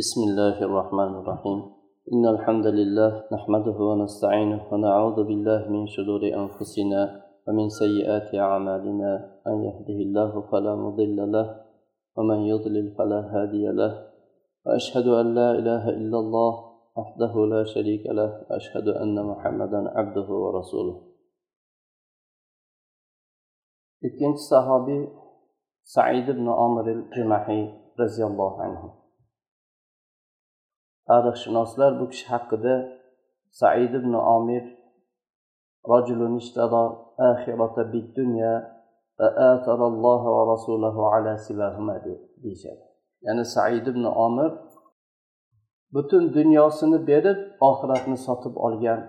بسم الله الرحمن الرحيم إن الحمد لله نحمده ونستعينه ونعوذ بالله من شرور أنفسنا ومن سيئات أعمالنا من يهده الله فلا مضل له ومن يضلل فلا هادي له وأشهد أن لا إله إلا الله وحده لا شريك له وأشهد أن محمدا عبده ورسوله ikkinchi sahobiy said ibn omir il jumahiy roziyallohu anhu. tarixshunoslar bu kishi haqida said ibn omir رجل اشترى آخرة بالدنيا فآثر الله ورسوله على سواهما deyishadi ya'ni said ibn omir butun dunyosini berib oxiratni sotib olgan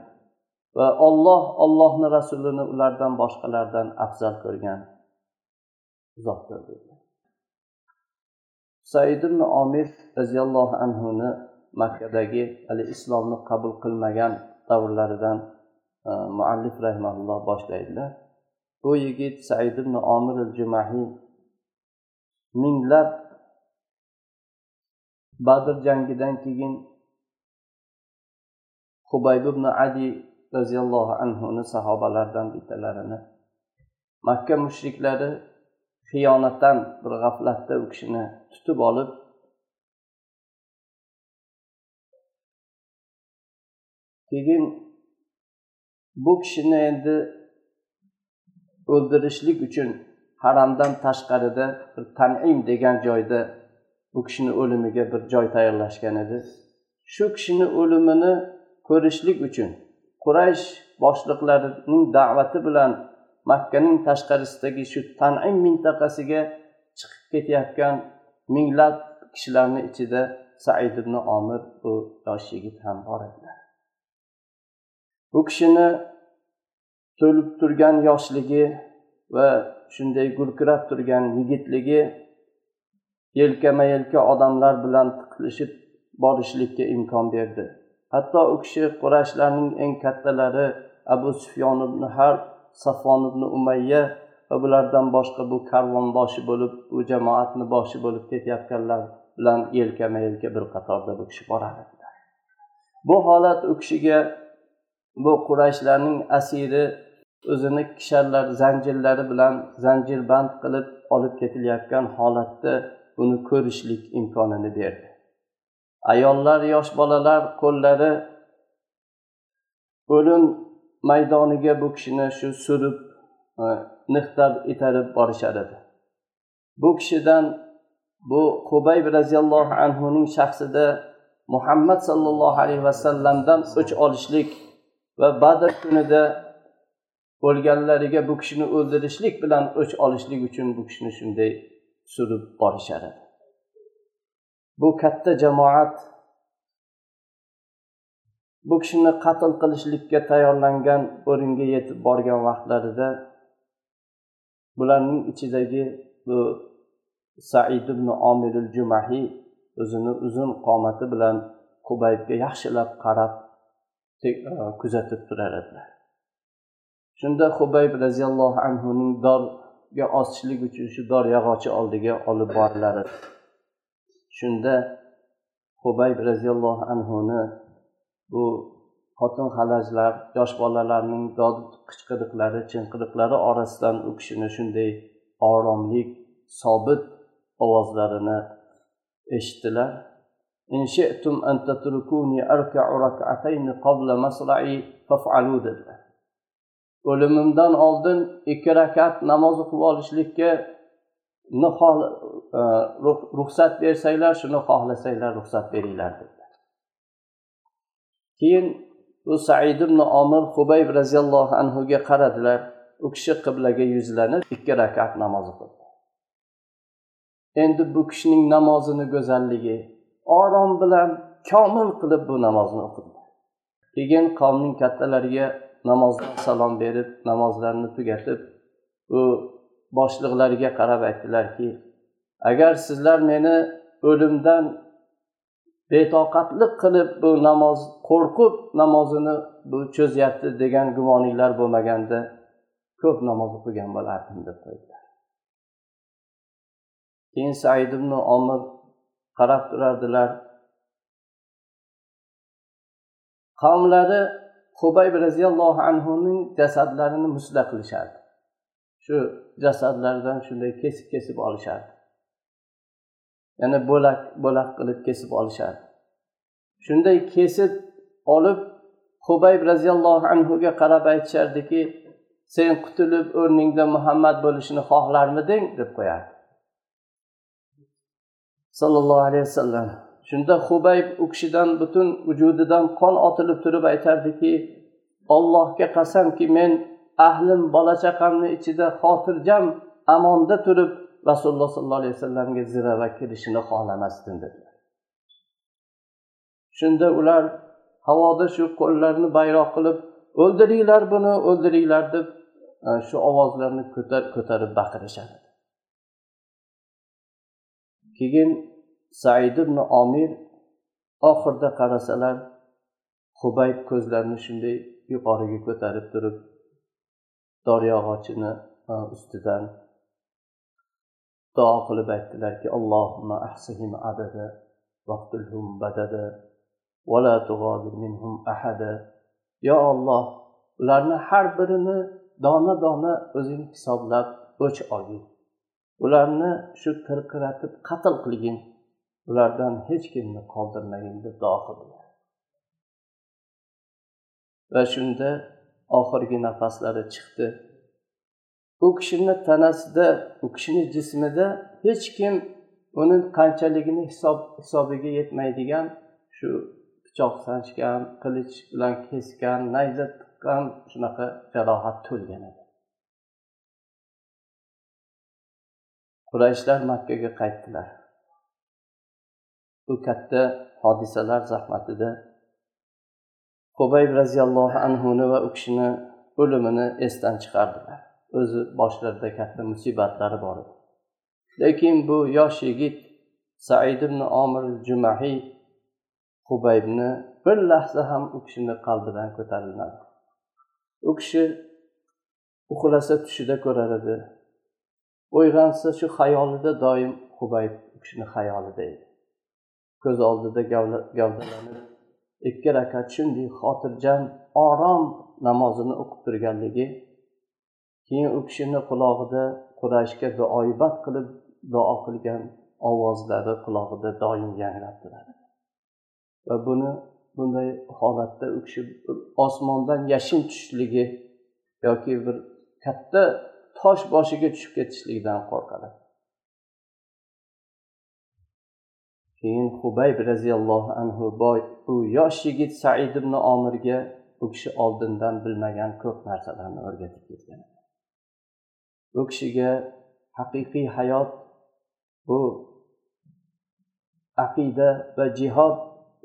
va olloh ollohni rasulini ulardan boshqalardan afzal ko'rgan zotdir dedi said ibn omir roziyallohu anhuni makkadagi hali islomni qabul qilmagan davrlaridan e, muallif rahmaulloh boshlaydilar. Bu yigit said ibn omir al jumahiy minglab badr jangidan keyin hubayb ibn adi roziyallohu anhuni sahobalaridan bittalarini makka mushriklari xiyonatdan bir g'aflatda u kishini tutib olib keyin bu kishini endi o'ldirishlik uchun haramdan tashqarida bir tanim degan joyda bu kishini o'limiga bir joy tayyorlashgan edi shu kishini o'limini ko'rishlik uchun quraysh boshliqlarining da'vati bilan makkaning tashqarisidagi shu tanim mintaqasiga chiqib ketayotgan minglab kishilarni ichida said ibn omir bu yosh yigit ham bor edi. Bu kishini to'lib turgan yoshligi va shunday gurkirab turgan yigitligi yelkama yelka odamlar bilan tiqilishib borishlikka imkon berdi. Hatto u kishi qurashlarning eng kattalari abu sufyon ibn harb safon ibn umayya va bulardan boshqa bu karvon boshi bo'lib bu jamoatni boshi bo'lib ketayotganlar bilan yelkama yelka bir qatorda bu kishi borar edilar bu holat u kishiga bu qurayshlarning asiri o'zini kishanlar zanjirlari bilan zanjirband qilib olib ketilayotgan holatda buni ko'rishlik imkonini berdi. Ayollar yosh bolalar qo'llari o'lim maydoniga bu kishini shu surib e, niqtab itarib borishar edi bu kishidan bu hubayb roziyallohu anhuning shaxsida muhammad sollallohu alayhi vasallamdan o'ch olishlik va badr kunida o'lganlariga bu kishini o'ldirishlik bilan o'ch olishlik uchun bu kishini shunday surib borishar edi bu katta jamoat bu kishini qatl qilishlikka tayyorlangan o'ringa yetib borgan vaqtlarida bularning ichidagi bu said ibn omiril jumahiy o'zini uzun qomati bilan qubaybga yaxshilab qarab E, kuzatib turar edilar shunda hubayb roziyallohu anhuning dorga osishlik uchun shu dor yog'ochi oldiga olib borilar shunda hubayb roziyallohu anhuni bu xotin xalajlar yosh bolalarning dod qichqiriqlari chinqiriqlari orasidan u kishini shunday oromlik sobit ovozlarini eshitdilar. in شئتم an تتركوني arka'u ركعتين قبل مصرعي فافعلوا ذلك o'limimdan oldin ikki rakat namoz o'qib olishlikka e, ruxsat bersanglar shuni xohlasanglar ruxsat beringlar dedilar keyin u said ibn omir hubayb roziyallohu anhuga qaradilar u kishi qiblaga yuzlanib ikki rakat namoz o'qidi. Endi bu kishining namozini go'zalligi orom bilan komil qilib bu namozni o'qidilar keyin qavmning kattalariga namozdan salom berib namozlarini tugatib u boshliqlariga qarab aytdilarki agar sizlar meni o'limdan betoqatlik qilib bu namoz qo'rqib namozini bu cho'zyapti degan gumoninglar bo'lmaganda ko'p namoz o'qigan bo'lardim deb qo'ydilar. Keyin said ibn omir qarab turardilar. Qavmlari hubayb roziyallohu anhuning jasadlarini musla qilishardi. Shu jasadlardan shunday kesib kesib olishardi. Ya'ni bo'lak bo'lak qilib kesib olishardi. Shunday kesib olib hubayb roziyallohu anhuga qarab aytishardiki sen qutulib o'rningda muhammad bo'lishini xohlarmiding deb qo'yardi. Sallallohu alayhi vasallam. Shunda hubayb u kishidan butun vujudidan qon otilib turib aytardiki ollohga qasamki men ahlim bola chaqamni ichida xotirjam amonda turib rasululloh sollallohu alayhi vasallamga zirava kirishini xohlamasdim dedilar. Shunda ular havoda shu qo'llarini bayroq qilib o'ldiringlar buni o'ldiringlar deb e, shu ovozlarni ko'tarib baqirishadi. Keyin said ibn omir oxirida qarasalar hubayb ko'zlarini shunday yuqoriga ko'tarib turib doryog'ochini ustidan duo qilib aytdilarki allohumma ahsihim adada vaqtulhum badada vala minhum ahada. Yo olloh ularni har birini dona dona o'zing hisoblab o'ch olgin ularni shu tirqiratib qatl qilgin. Ulardan hech kimni qoldirmagin deb duo qildilar. Va shunda oxirgi nafaslari chiqdi. U kishini tanasida u kishini jismida hech kim uni qanchaligini hisob hisobiga yetmaydigan shu pichoq sanchgan qilich bilan kesgan nayza tiqqan shunaqa jarohat to'lgan edi. Qurayshlar makkaga qaytdilar. Bu katta hodisalar zahmatida hubayb roziyallohu anhuni va u kishini o'limini esdan chiqardilar. O'zi boshlarida katta musibatlari bor edi. Lekin bu yosh yigit said ibn omir jumahiy hubaybni bir lahza ham u kishini qalbidan ko'tarilmadi. U kishi uxlasa tushida ko'rar edi. O'yg'ansa shu xayolida doim hubayb u kishini xayolida edi. Ko'z oldida gavdalanib ikki rakat shunday xotirjam orom namozini o'qib turganligi keyin u kishini qulog'ida qurashga duoibat qilib duo qilgan ovozlari qulog'ida doim yangrab turadi. Va buni bunday holatda u kishi osmondan yashin tushishligi yoki bir katta tosh boshiga tushib ketishligidan qo'rqadi. Keyin hubayb roziyallohu anhu boy u yosh yigit said ibn omirga u kishi oldindan bilmagan ko'p narsalarni o'rgatib ketgan. U kishiga haqiqiy hayot bu aqida va jihod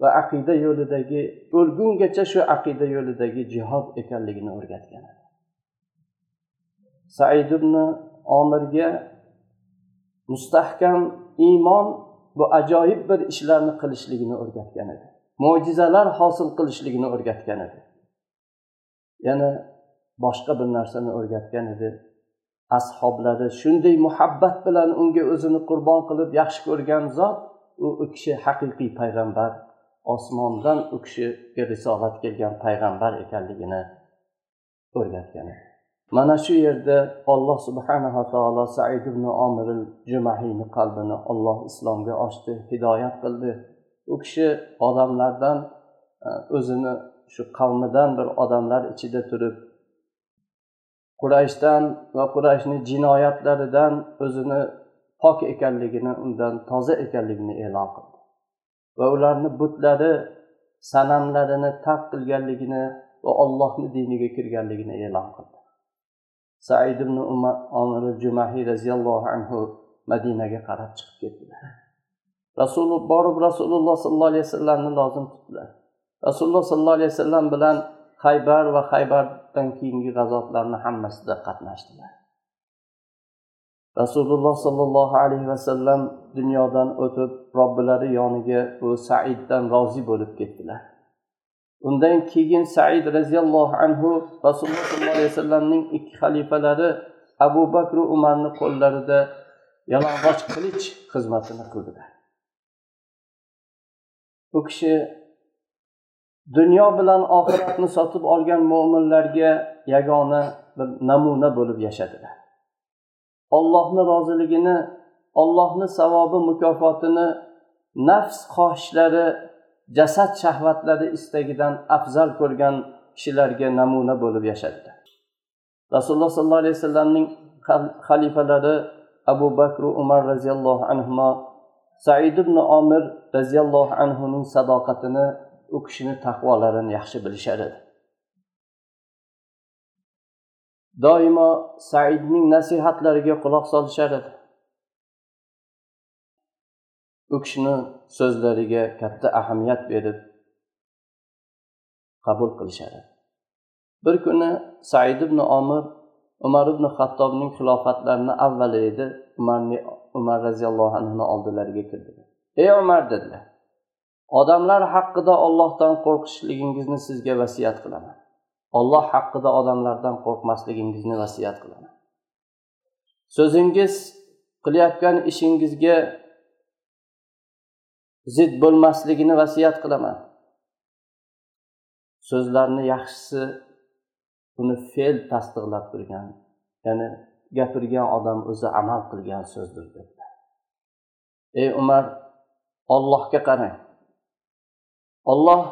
va aqida yo'lidagi o'lgungacha shu aqida yo'lidagi jihod ekanligini o'rgatgan said ibn omirga mustahkam iymon bu ajoyib bir ishlarni qilishligini o'rgatgan edi. Mo'jizalar hosil qilishligini o'rgatgan edi. Yana boshqa bir narsani o'rgatgan edi. Ashoblari shunday muhabbat bilan unga o'zini qurbon qilib yaxshi ko'rgan zot u u kishi haqiqiy payg'ambar osmondan u kishiga risolat kelgan payg'ambar ekanligini o'rgatgan edi. Mana shu yerda olloh subhanava taolo said ibn omir jumahiyni qalbini olloh islomga ochdi hidoyat qildi. U kishi odamlardan e, o'zini shu qavmidan bir odamlar ichida turib qurayshdan va qurayshni jinoyatlaridan o'zini pok ekanligini undan toza ekanligini e'lon qildi. Va ularni butlari sanamlarini tark qilganligini va ollohni diniga kirganligini e'lon qildi. Said ibn omir jumahiy roziyallohu anhu madinaga qarab chiqib ketdilar. Rasul borib rasululloh sollallohu alayhi vasallamni lozim tutdilar. Rasululloh sollallohu alayhi vasallam bilan haybar va haybardan keyingi g'azotlarni hammasida qatnashdilar. Rasululloh sollallohu alayhi vasallam dunyodan o'tib robbilari yoniga u saiddan rozi bo'lib ketdilar. Undan keyin said roziyallohu anhu rasululloh sollallohu alayhi vasallamning ikki xalifalari abu bakr umarni qo'llarida yalang'och qilich xizmatini qildilar. U kishi dunyo bilan oxiratni sotib olgan mo'minlarga yagona bir namuna bo'lib yashadilar. Ollohni roziligini ollohni savobi mukofotini nafs xohishlari jasad shahvatlari istagidan afzal ko'rgan kishilarga namuna bo'lib yashadi. Rasululloh sollallohu alayhi vasallamning xalifalari abu bakr umar roziyallohu anhu said ibn omir roziyallohu anhuning sadoqatini u kishini taqvolarini yaxshi bilishar edi. Doimo saidning nasihatlariga quloq solishar edi. U kishini so'zlariga katta ahamiyat berib qabul qilishadi. Bir kuni said ibn omir umar ibn xattobning xilofatlarini avvali edi umarni umar roziyallohu anhuni oldilariga kirdilar ey umar dedilar odamlar haqida ollohdan qo'rqishligingizni sizga vasiyat qilaman. Olloh haqida odamlardan qo'rqmasligingizni vasiyat qilaman. So'zingiz qilayotgan ishingizga zid bo'lmasligini vasiyat qilaman. So'zlarni yaxshisi uni fe'l tasdiqlab turgan ya'ni gapirgan odam o'zi amal qilgan so'zdir dedilar ey umar ollohga qarang. Olloh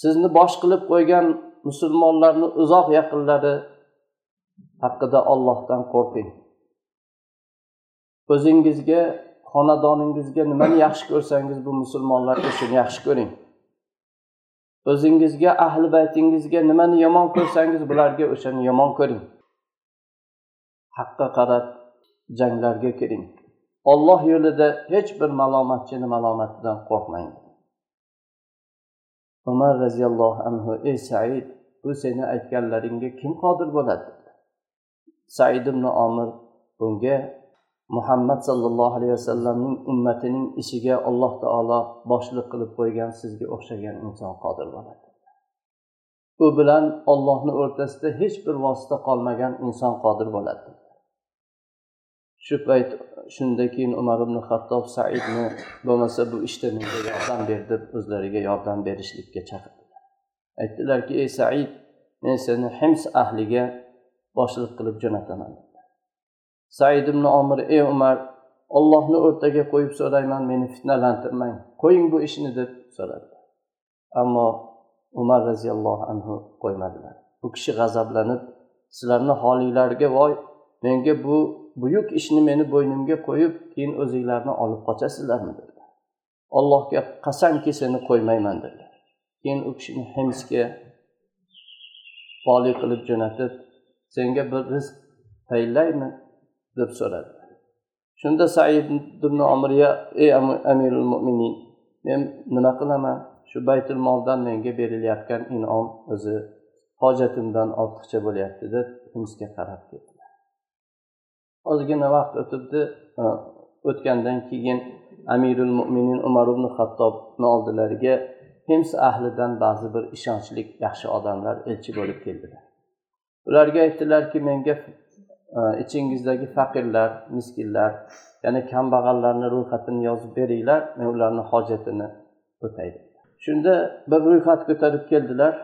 sizni bosh qilib qo'ygan musulmonlarni uzoq yaqinlari haqida ollohdan qo'rqing. O'zingizga xonadoningizga nimani yaxshi ko'rsangiz bu musulmonlarga shuni yaxshi ko'ring. O'zingizga ahli baytingizga nimani yomon ko'rsangiz bularga o'shani yomon ko'ring. Haqqa qarab janglarga kiring. Olloh yo'lida hech bir malomatchini malomatidan qo'rqmang umar roziyallohu anhu ey said bu seni aytganlaringga kim qodir bo'ladi? Said ibn omir bunga muhammad sollallohu alayhi vasallamning ummatining ishiga alloh taolo boshliq qilib qo'ygan sizga o'xshagan inson qodir bo'ladi. U bilan ollohni o'rtasida hech bir vosita qolmagan inson qodir bo'ladi. Shu payt shundan keyin umar ibn hattob saidni bo'lmasa bu ishda menga yordam ber deb o'zlariga yordam berishlikka chaqirdilar aytdilarki ey said men seni hims ahliga boshliq qilib jo'nataman. Said ibn omir ey umar ollohni o'rtaga qo'yib so'rayman meni fitnalantirmang. Qo'ying bu ishni deb so'radi. Ammo umar roziyallohu anhu qo'ymadilar. Bu kishi g'azablanib sizlarni holinglarga voy menga bu buyuk ishni meni bo'ynimga qo'yib keyin o'zinglarni olib qochasizlarmi? dedilar allohga qasamki seni qo'ymayman dedilar keyin u kishini himsga voliy qilib jo'natib senga bir rizq tayinlaymi deb so'radi. Shunda said ibn omriya ey amirul mo'minin men nima qilaman? Shu baytul moldan menga berilayotgan inom o'zi hojatimdan ortiqcha bo'lyapti deb himsga qarab ketdilar ozgina vaqt o'tibdi e, o'tgandan keyin amirul mo'minin umar ibn xattobni oldilariga hims ahlidan ba'zi bir ishonchli yaxshi odamlar elchi bo'lib keldilar. Ularga aytdilarki menga Э, ichingizdagi faqirlar miskinlar ya'ni kambag'allarni ro'yxatini yozib beringlar men ularni hojatini o'tay shunda bir ro'yxat ko'tarib keldilar.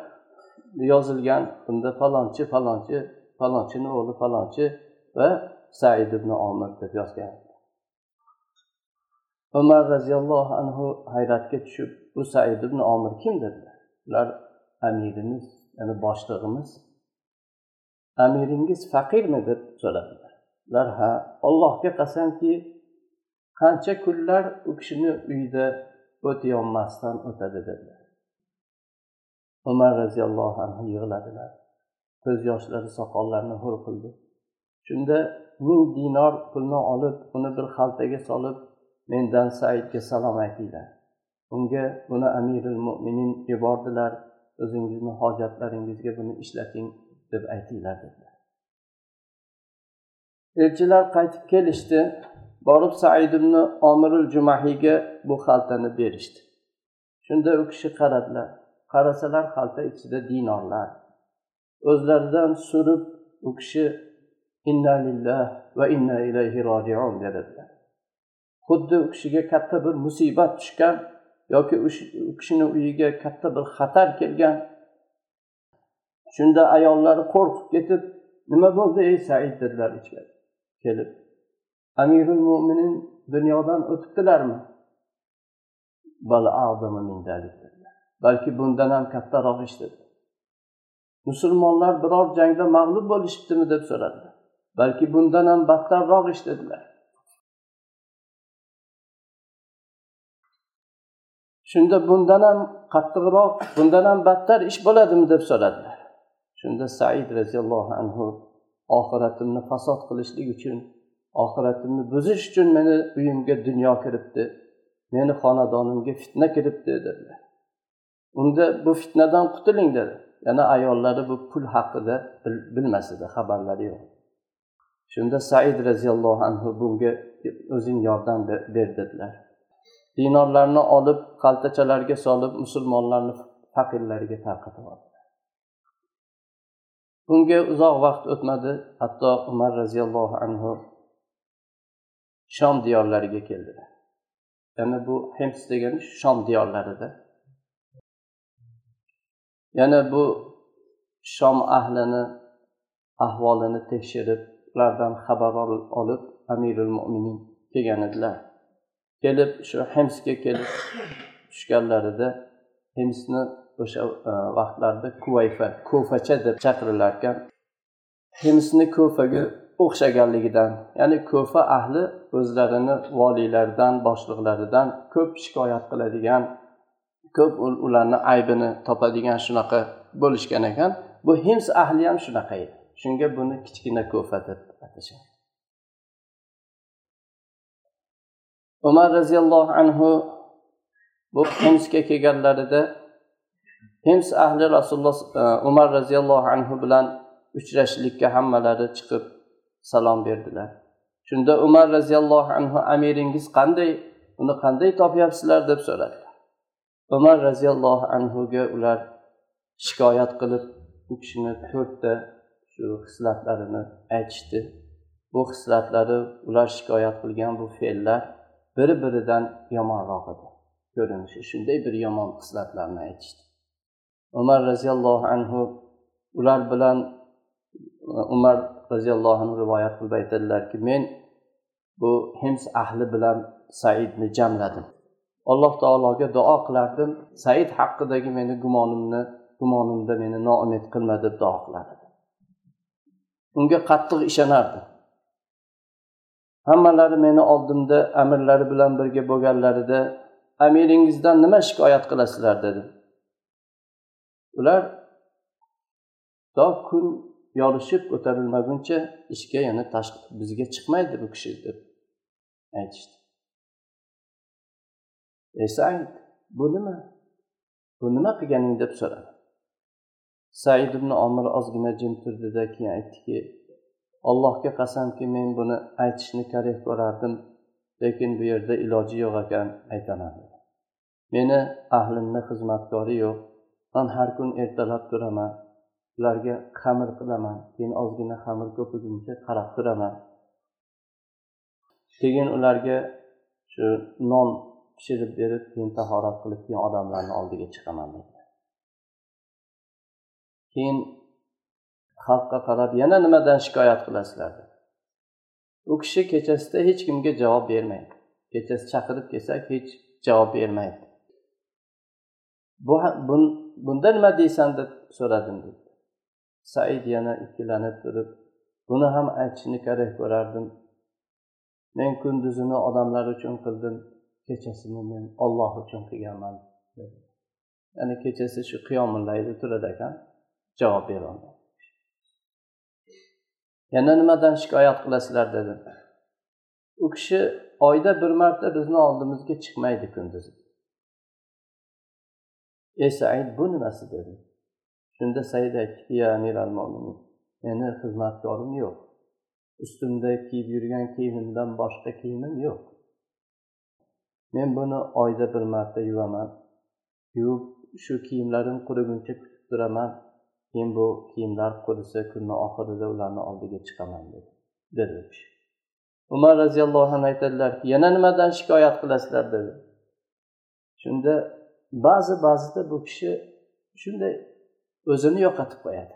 Yozilgan bunda falonchi falonchi falonchini o'g'li falonchi va said ibn omir deb yozgan. Umar roziyallohu anhu hayratga tushib bu said ibn omir kim? dedilar. Ular amirimiz ya'ni boshlig'imiz. Amiringiz faqirmi deb so'radilar. Ular ha allohga qasamki qancha kunlar u kishini uyida o't yonmasdan o'tadi dedilar. Umar roziyallohu anhu yig'ladilar. Ko'z yoshlari soqollarini hur qildi. Shunda ming dinor pulni olib uni bir xaltaga solib mendan saidga salom aytinglar. Unga buni amiril mo'minin yubordilar. O'zingizni hojatlaringizga buni ishlating. Deb aytinglar dedilar. Elchilar qaytib kelishdi borib said ibn omirul jumahiyga bu xaltani berishdi. Shunda u kishi qaradilar qarasalar xalta ichida dinorlar. O'zlaridan surib u kishi inna lillah va inna ilayhi rojiun dedilar. Xuddi u kishiga katta bir musibat tushgan yoki u kishini uyiga katta bir xatar kelgan shunda ayollari qo'rqib ketib nima bo'ldi ey said? dedilar ichkari kelib amirul mo'minin dunyodan o'tibdilarmi? Balki bundan ham kattaroq ish dedi musulmonlar biror jangda mag'lub bo'lishibdimi? deb so'radilar. Balki bundan ham battarroq ish dedilar. Shunda bundan ham qattiqroq bundan ham battar ish bo'ladimi? deb so'radilar. Shunda said roziyallohu anhu oxiratimni fasod qilishlik uchun oxiratimni buzish uchun meni uyimga dunyo kiribdi meni xonadonimga fitna kiribdi dedilar. Unda bu fitnadan qutuling dedi. Yana ayollari bu pul haqida bilmas edi xabarlari yo'q. Shunda said roziyallohu anhu bunga o'zing yordam ber dedilar. Dinorlarni olib xaltachalarga solib musulmonlarni faqirlarga tarqatib bunga uzoq vaqt o'tmadi hatto umar roziyallohu anhu shom diyorlariga keldilar ya'ni bu hims degani shom diyorlarida. Yana bu shom ahlini ahvolini tekshirib ulardan xabar olib amirul mo'minin kelgan edilar. Kelib shu himsga kelib tushganlarida himsni o'sha e, vaqtlarda kuvayfa ko'facha deb chaqirilar ekan himsni ko'faga o'xshaganligidan ya'ni ko'fa ahli o'zlarini voliylaridan boshliqlaridan ko'p shikoyat qiladigan ko'p ularni aybini topadigan shunaqa bo'lishgan ekan. Bu hims ahli ham shunaqa edi. Shunga buni kichkina ko'fa deb atashgan. Umar roziyallohu anhu bu himsga kelganlarida hims ahli rasululloh e, umar roziyallohu anhu bilan uchrashishlikka hammalari chiqib salom berdilar. Shunda umar roziyallohu anhu amiringiz qanday uni qanday topyapsizlar? deb so'radilar umar roziyallohu anhuga ular shikoyat qilib u kishini to'rtta shu xislatlarini aytishdi. Bu xislatlari ular shikoyat qilgan bu fe'llar biri biridan yomonroq edi. Ko'rinishi shunday bir yomon xislatlarni aytishdi. Umar roziyallohu anhu ular bilan umar roziyallohu anhu rivoyat qilib aytadilarki men bu hims ahli bilan saidni jamladim. Alloh taologa duo qilardim said haqidagi meni gumonimni gumonimda meni noumid qilma deb duo qilardim unga qattiq ishonardi hammalari meni oldimda amirlari bilan birga bo'lganlarida amiringizdan nima shikoyat qilasizlar? dedi ular to kun yorishib ko'tarilmaguncha ishga yana tashqi bizga chiqmaydi bu kishi deb aytishdi. Esa said bu nima? Bu nima qilganing deb so'radi. Said ibn omir ozgina jim turdida keyin aytdiki allohga qasamki men buni aytishni karih ko'rardim lekin bu yerda iloji yo'q ekan aytaman meni ahlimni xizmatkori yo'q man har kun ertalab turaman. Ularga xamir qilaman. Keyin ozgina xamir ko'piguncha qarab turaman. Keyin ularga shu non pishirib berib keyin tahorat qilib keyin odamlarni oldiga chiqaman keyin xalqqa qarab yana nimadan shikoyat qilasizlar? u kishi kechasida hech kimga javob bermaydi. Kechasi chaqirib kelsak hech javob bermaydi. Bu bunda nima deysan deb so'radim dedi said yana ikkilanib turib buni ham aytishni kerak ko'rardim men kunduzini odamlar uchun qildim kechasini men olloh uchun qilganman ya'ni kechasi shu qiyomillayda turadi ekan javob berolmadi yana nimadan shikoyat qilasizlar dedi u kishi oyda bir marta bizni oldimizga chiqmaydi kunduzi ey said bu nimasi dedi shunda said aytdiki ya amiral mo'minin meni xizmatkorim yo'q. Ustimda kiyib yurgan kiyimimdan boshqa kiyimim yo'q. Men buni oyda bir marta yuvaman. Yuvib shu kiyimlarim quriguncha kutib turaman. Keyin bu kiyimlar qurisa kunni oxirida ularni oldiga chiqaman dedi. Dedi umar roziyallohu anhu aytadilarki yana nimadan shikoyat qilasizlar? dedi. Shunda ba'zi ba'zida bu kishi shunday o'zini yo'qotib qo'yadi.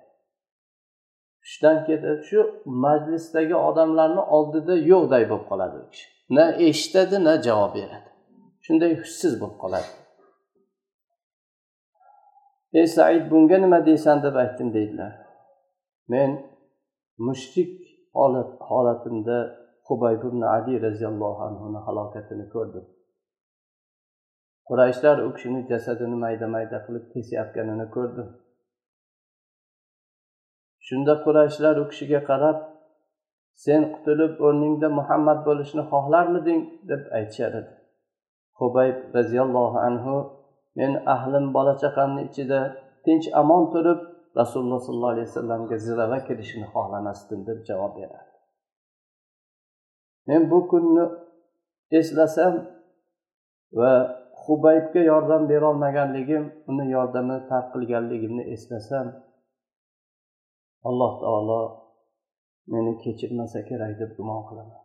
Hushdan ketib shu majlisdagi odamlarni oldida yo'qday bo'lib qoladi u kishi. Na eshitadi na javob beradi. Shunday hushsiz bo'lib qoladi. Ey said bunga nima deysan deb aytdim deydilar. Men mushrik holat holatimda hubayb ibn ali roziyallohu anhuni halokatini ko'rdim. Qurayshlar u kishini jasadini mayda mayda qilib kesayotganini ko'rdi. Shunda qurayshlar u kishiga qarab sen qutulib o'rningda muhammad bo'lishni xohlarmiding? deb aytishar edi. Hubayb roziyallohu anhu men ahlim bola chaqamni ichida tinch amon turib rasululloh sollallohu alayhi vasallamga zirava kirishini xohlamasdim deb javob berardi. Men bu kunni eslasam va hubaybga yordam berolmaganligim uni yordamini tark qilganligimni eslasam alloh taolo meni kechirmasa kerak deb gumon qilaman.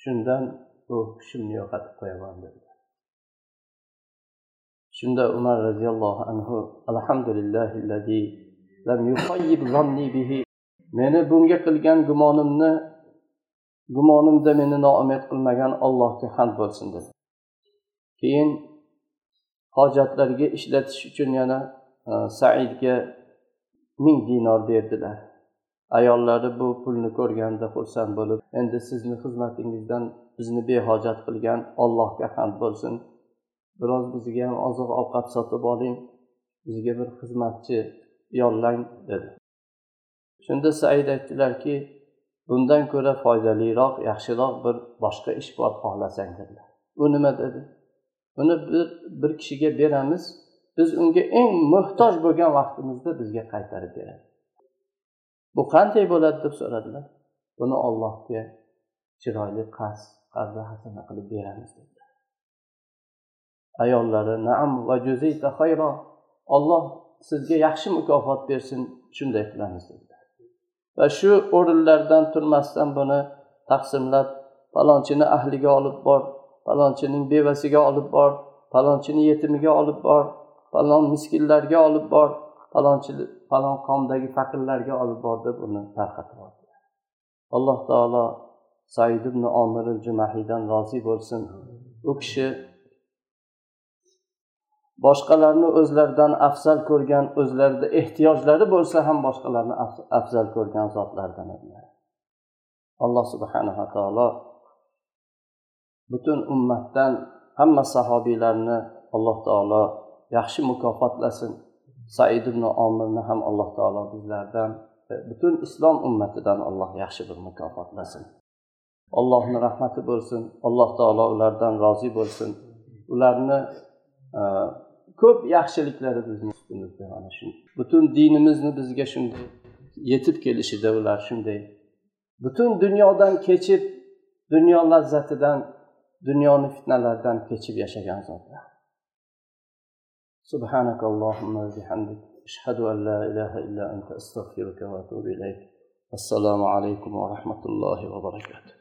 Shundan bu hushimni yo'qotib qo'yaman dedi. Shunda umar roziyallohu anhu alhamdulillahi lam bihi. Meni bunga qilgan gumonimni gumonimda meni noumid qilmagan allohga hamd bo'lsin dedi. Keyin hojatlarga ishlatish uchun yana e, saidga ming dinor berdilar. Ayollari bu pulni ko'rganda xursand bo'lib endi sizni xizmatingizdan bizni behojat qilgan allohga hamd bo'lsin. Biroz bizga ham oziq ovqat sotib oling bizga bir xizmatchi yollang dedi. Shunda said aytdilarki bundan ko'ra foydaliroq yaxshiroq bir boshqa ish bor xohlasang dedilar. U nima? dedi. Uni bir bir kishiga beramiz. Biz unga eng muhtoj bo'lgan vaqtimizda bizga qaytarib beradi. Bu qanday bo'ladi deb so'radilar. Buni ollohga chiroyli qarz qarzi hasana qilib beramiz dedilar. Ayollari naam va xayro olloh sizga yaxshi mukofot bersin shunday qilamiz dedilar. Va shu o'rinlardan turmasdan buni taqsimlab falonchini ahliga olib bor falonchining bevasiga olib bor falonchini yetimiga olib bor falon miskinlarga olib bor falonchi falon qomdagi faqirlarga olib bor deb uni tarqatib yubordilar alloh taolo said ibn omir jumahiydan rozi bo'lsin. U kishi boshqalarni o'zlaridan afzal ko'rgan o'zlarida ehtiyojlari bo'lsa ham boshqalarni afzal ko'rgan zotlardan. Edilar alloh subhanava taolo butun ummatdan hamma sahobiylarni alloh taolo yaxshi mukofotlasin. Said ibn omirni ham alloh taolo bizlardan butun islom ummatidan alloh yaxshi bir mukofotlasin. Allohni rahmati bo'lsin. Alloh taolo ulardan rozi bo'lsin. Ularni e, ko'p yaxshiliklari bizni ustimizda mana shu butun dinimizni bizga shunday yetib kelishida ular shunday. Butun dunyodan kechib dunyo lazzatidan dunyoni fitnalaridan kechib yashagan zotlar سبحانك اللهم وبحمدك أشهد أن لا إله إلا أنت أستغفرك وأتوب إليك السلام عليكم ورحمة الله وبركاته